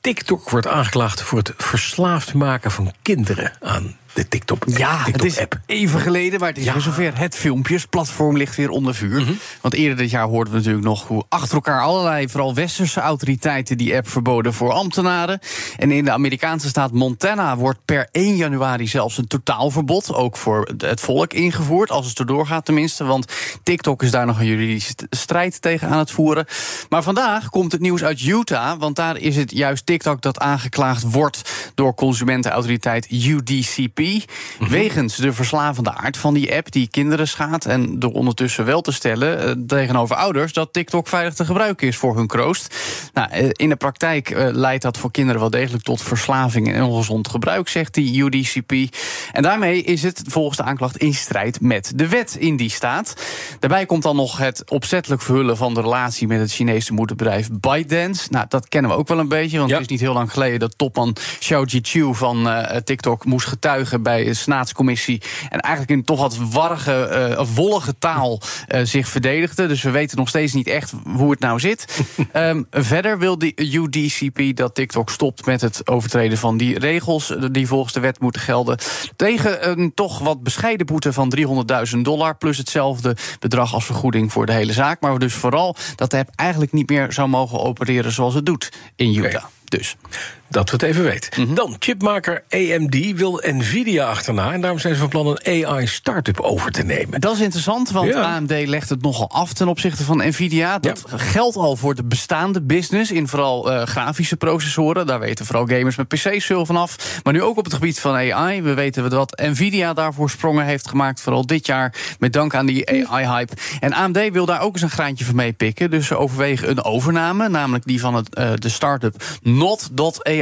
TikTok wordt aangeklaagd voor het verslaafd maken van kinderen aan de TikTok, Ja, het is TikTok-app. even geleden, maar het is Ja. weer zover. Het filmpjesplatform ligt weer onder vuur. Want eerder dit jaar hoorden we natuurlijk nog hoe achter elkaar allerlei, vooral westerse autoriteiten, die app verboden voor ambtenaren. En in de Amerikaanse staat Montana wordt per 1 januari zelfs een totaalverbod, ook voor het volk, ingevoerd. Als het erdoor gaat tenminste, want TikTok is daar nog een juridische st- strijd tegen aan het voeren. Maar vandaag komt het nieuws uit Utah, want daar is het juist TikTok dat aangeklaagd wordt door consumentenautoriteit UDCP. Wegens de verslavende aard van die app die kinderen schaadt. En door ondertussen wel te stellen eh, tegenover ouders dat TikTok veilig te gebruiken is voor hun kroost. Nou, eh, in de praktijk eh, leidt dat voor kinderen wel degelijk tot verslaving en ongezond gebruik, zegt die UDCP. En daarmee is het volgens de aanklacht in strijd met de wet in die staat. Daarbij komt dan nog het opzettelijk verhullen van de relatie met het Chinese moederbedrijf ByteDance. Nou, dat kennen we ook wel een beetje, want Ja. het is niet heel lang geleden dat topman Xiao Jiqiu van TikTok moest getuigen bij een senaatscommissie. En eigenlijk in toch wat warrige, of wollige taal eh, zich verdedigde. Dus we weten nog steeds niet echt hoe het nou zit. Ehm, verder wil de UDCP dat TikTok stopt met het overtreden van die regels eh, die volgens de wet moeten gelden. Tegen een toch wat bescheiden boete van 300.000 dollar. Plus hetzelfde bedrag als vergoeding voor de hele zaak. Maar dus vooral dat de app eigenlijk niet meer zou mogen opereren zoals het doet in Utah. Dus. Dat we het even weten. Dan, chipmaker AMD wil Nvidia achterna... en daarom zijn ze van plan een AI-startup over te nemen. Dat is interessant, want Ja. AMD legt het nogal af ten opzichte van Nvidia. Dat geldt al voor de bestaande business in vooral eh, grafische processoren. Daar weten vooral gamers met PC's veel van af. Maar nu ook op het gebied van AI. We weten wat Nvidia daarvoor sprongen heeft gemaakt, vooral dit jaar, met dank aan die AI-hype. En AMD wil daar ook eens een graantje van meepikken. Dus ze overwegen een overname, namelijk die van het, eh, de start-up Not.ai.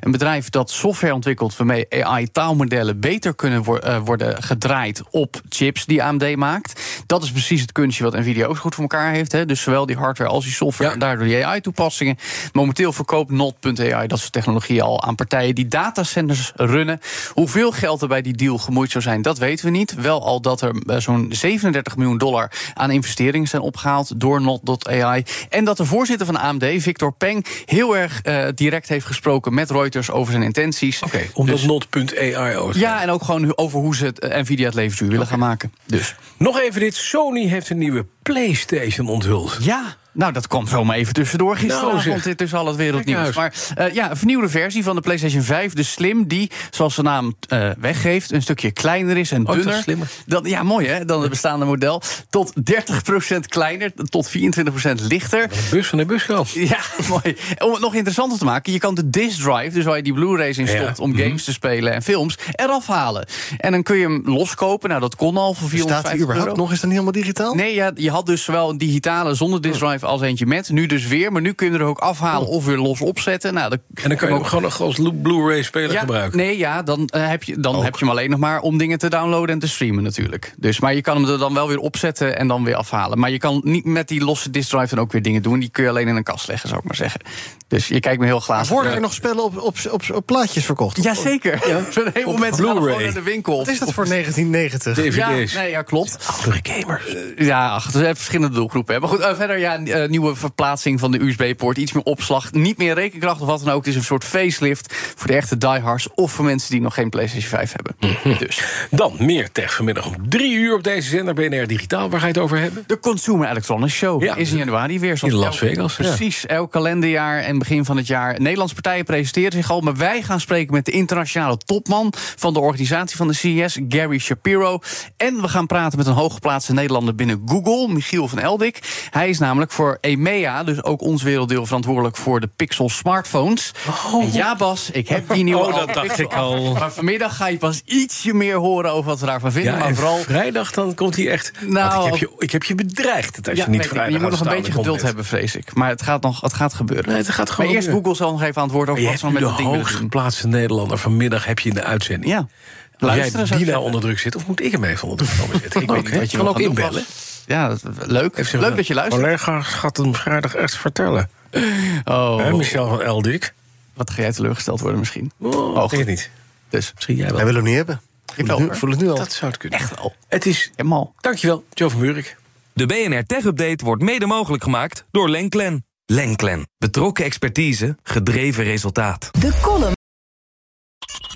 Een bedrijf dat software ontwikkelt waarmee AI-taalmodellen beter kunnen eh, worden gedraaid op chips die AMD maakt. Dat is precies het kunstje wat Nvidia ook goed voor elkaar heeft. Hè. Dus zowel die hardware als die software Ja. en daardoor die AI-toepassingen. Momenteel verkoopt Not.ai dat soort technologie al aan partijen die datacenters runnen. Hoeveel geld er bij die deal gemoeid zou zijn, dat weten we niet. Wel al dat er eh, zo'n 37 miljoen dollar aan investeringen zijn opgehaald door Not.ai. En dat de voorzitter van AMD, Victor Peng, heel erg eh, direct heeft gesproken met Reuters over zijn intenties. Oké, omdat Dus- Not.ai ook. ja, en ook gewoon over hoe ze het eh, Nvidia het leven duur willen gaan maken. Dus Nog even dit. Sony heeft een nieuwe PlayStation onthuld. ja. Nou, dat kwam zomaar even tussendoor gisteravond. Nou, dit is al het wereldnieuws. Kijk Maar eh, ja, een vernieuwde versie van de PlayStation 5, de Slim, die, zoals de naam eh, weggeeft, een stukje kleiner is en is dunner. slimmer. Dan, ja, mooi hè, dan het bestaande model. Tot 30% kleiner, tot 24% lichter. Bus van de buskant. Ja, mooi. Om het nog interessanter te maken, je kan de disk drive, dus waar je die Blu-rays in Ja. stopt om games te spelen en films, eraf halen. En dan kun je hem loskopen. Nou, dat kon al voor 450 Staat hij überhaupt euro. nog eens dan helemaal digitaal? Nee, ja, je had dus zowel een digitale zonder disk drive als eentje met. Nu dus weer, maar nu kun je er ook afhalen of weer los opzetten. Nou, dan En dan kan je hem gewoon nog als Blu-ray-speler ja, gebruiken. Nee, ja, dan, eh, heb, je, dan heb je hem alleen nog maar om dingen te downloaden en te streamen natuurlijk. Dus, maar je kan hem er dan wel weer opzetten en dan weer afhalen. Maar je kan niet met die losse disk drive dan ook weer dingen doen. Die kun je alleen in een kast leggen, zou ik maar zeggen. Dus je kijkt me heel glazen. Worden er nog spellen op, op, op, op plaatjes verkocht? Jazeker. Zo'n Op mensen gaan Blu-ray. gewoon naar de winkel. Wat is dat voor 1990? Ja, DVD's. nee, ja, klopt. Oudere gamers. Ja, ach, er zijn verschillende doelgroepen. Maar goed, eh, verder ja, eh, nieuwe verplaatsing van de USB-poort. Iets meer opslag, niet meer rekenkracht of wat dan ook. Het is een soort facelift voor de echte diehards... of voor mensen die nog geen PlayStation 5 hebben. Mhm. Dus Dan meer tech vanmiddag om drie uur op deze zender BNR Digitaal. Waar ga je het over hebben? de Consumer Electronics Show Ja. is in januari weer. In Las Vegas, ja. Precies, elk kalenderjaar en begin van het jaar. Nederlandse partijen presenteren zich al... maar wij gaan spreken met de internationale topman... van de organisatie van de CES, Gary Shapiro. En we gaan praten met een hooggeplaatste Nederlander binnen Google... Michiel van Eldik. Hij is namelijk voor EMEA, dus ook ons werelddeel verantwoordelijk voor de Pixel smartphones. En ja, Bas, ik heb die nieuwe Oh, dat dacht Pixel ik al. Maar vanmiddag ga je pas ietsje meer horen over wat we daarvan vinden. Ja, maar vooral. vrijdag dan komt hij echt. Nou, ik, heb je, ik heb je bedreigd dat als Ja, je niet vrijdag je moet nog een beetje geduld hebben, vrees ik. Maar het gaat nog het gaat gebeuren. Nee, het gaat gewoon maar eerst. Google zal nog even woord over wat ze de met dat ding geplaatste Nederlander vanmiddag heb je in de uitzending. Ja. Als jij die nou onder druk zit, of moet ik hem even onder druk komen? Ik Kan weet ook, niet wat je kan ook inbellen. Ja, dat, leuk. Heeft Leuk dat je luistert. Collega gaat hem vrijdag echt vertellen. Oh, Hè, Michel van Eldik. wat ga jij teleurgesteld worden misschien? Oh, weet het niet. Dus, Misschien jij wel. Hij wil hem niet hebben. ik wel. Ik voel het nu al. Dat zou het kunnen. Echt wel. Het is... Helemaal. Dankjewel, Joe van Buurik. De BNR Tech Update wordt mede mogelijk gemaakt door Lenklen. Lenklen. Betrokken expertise, gedreven resultaat. De column.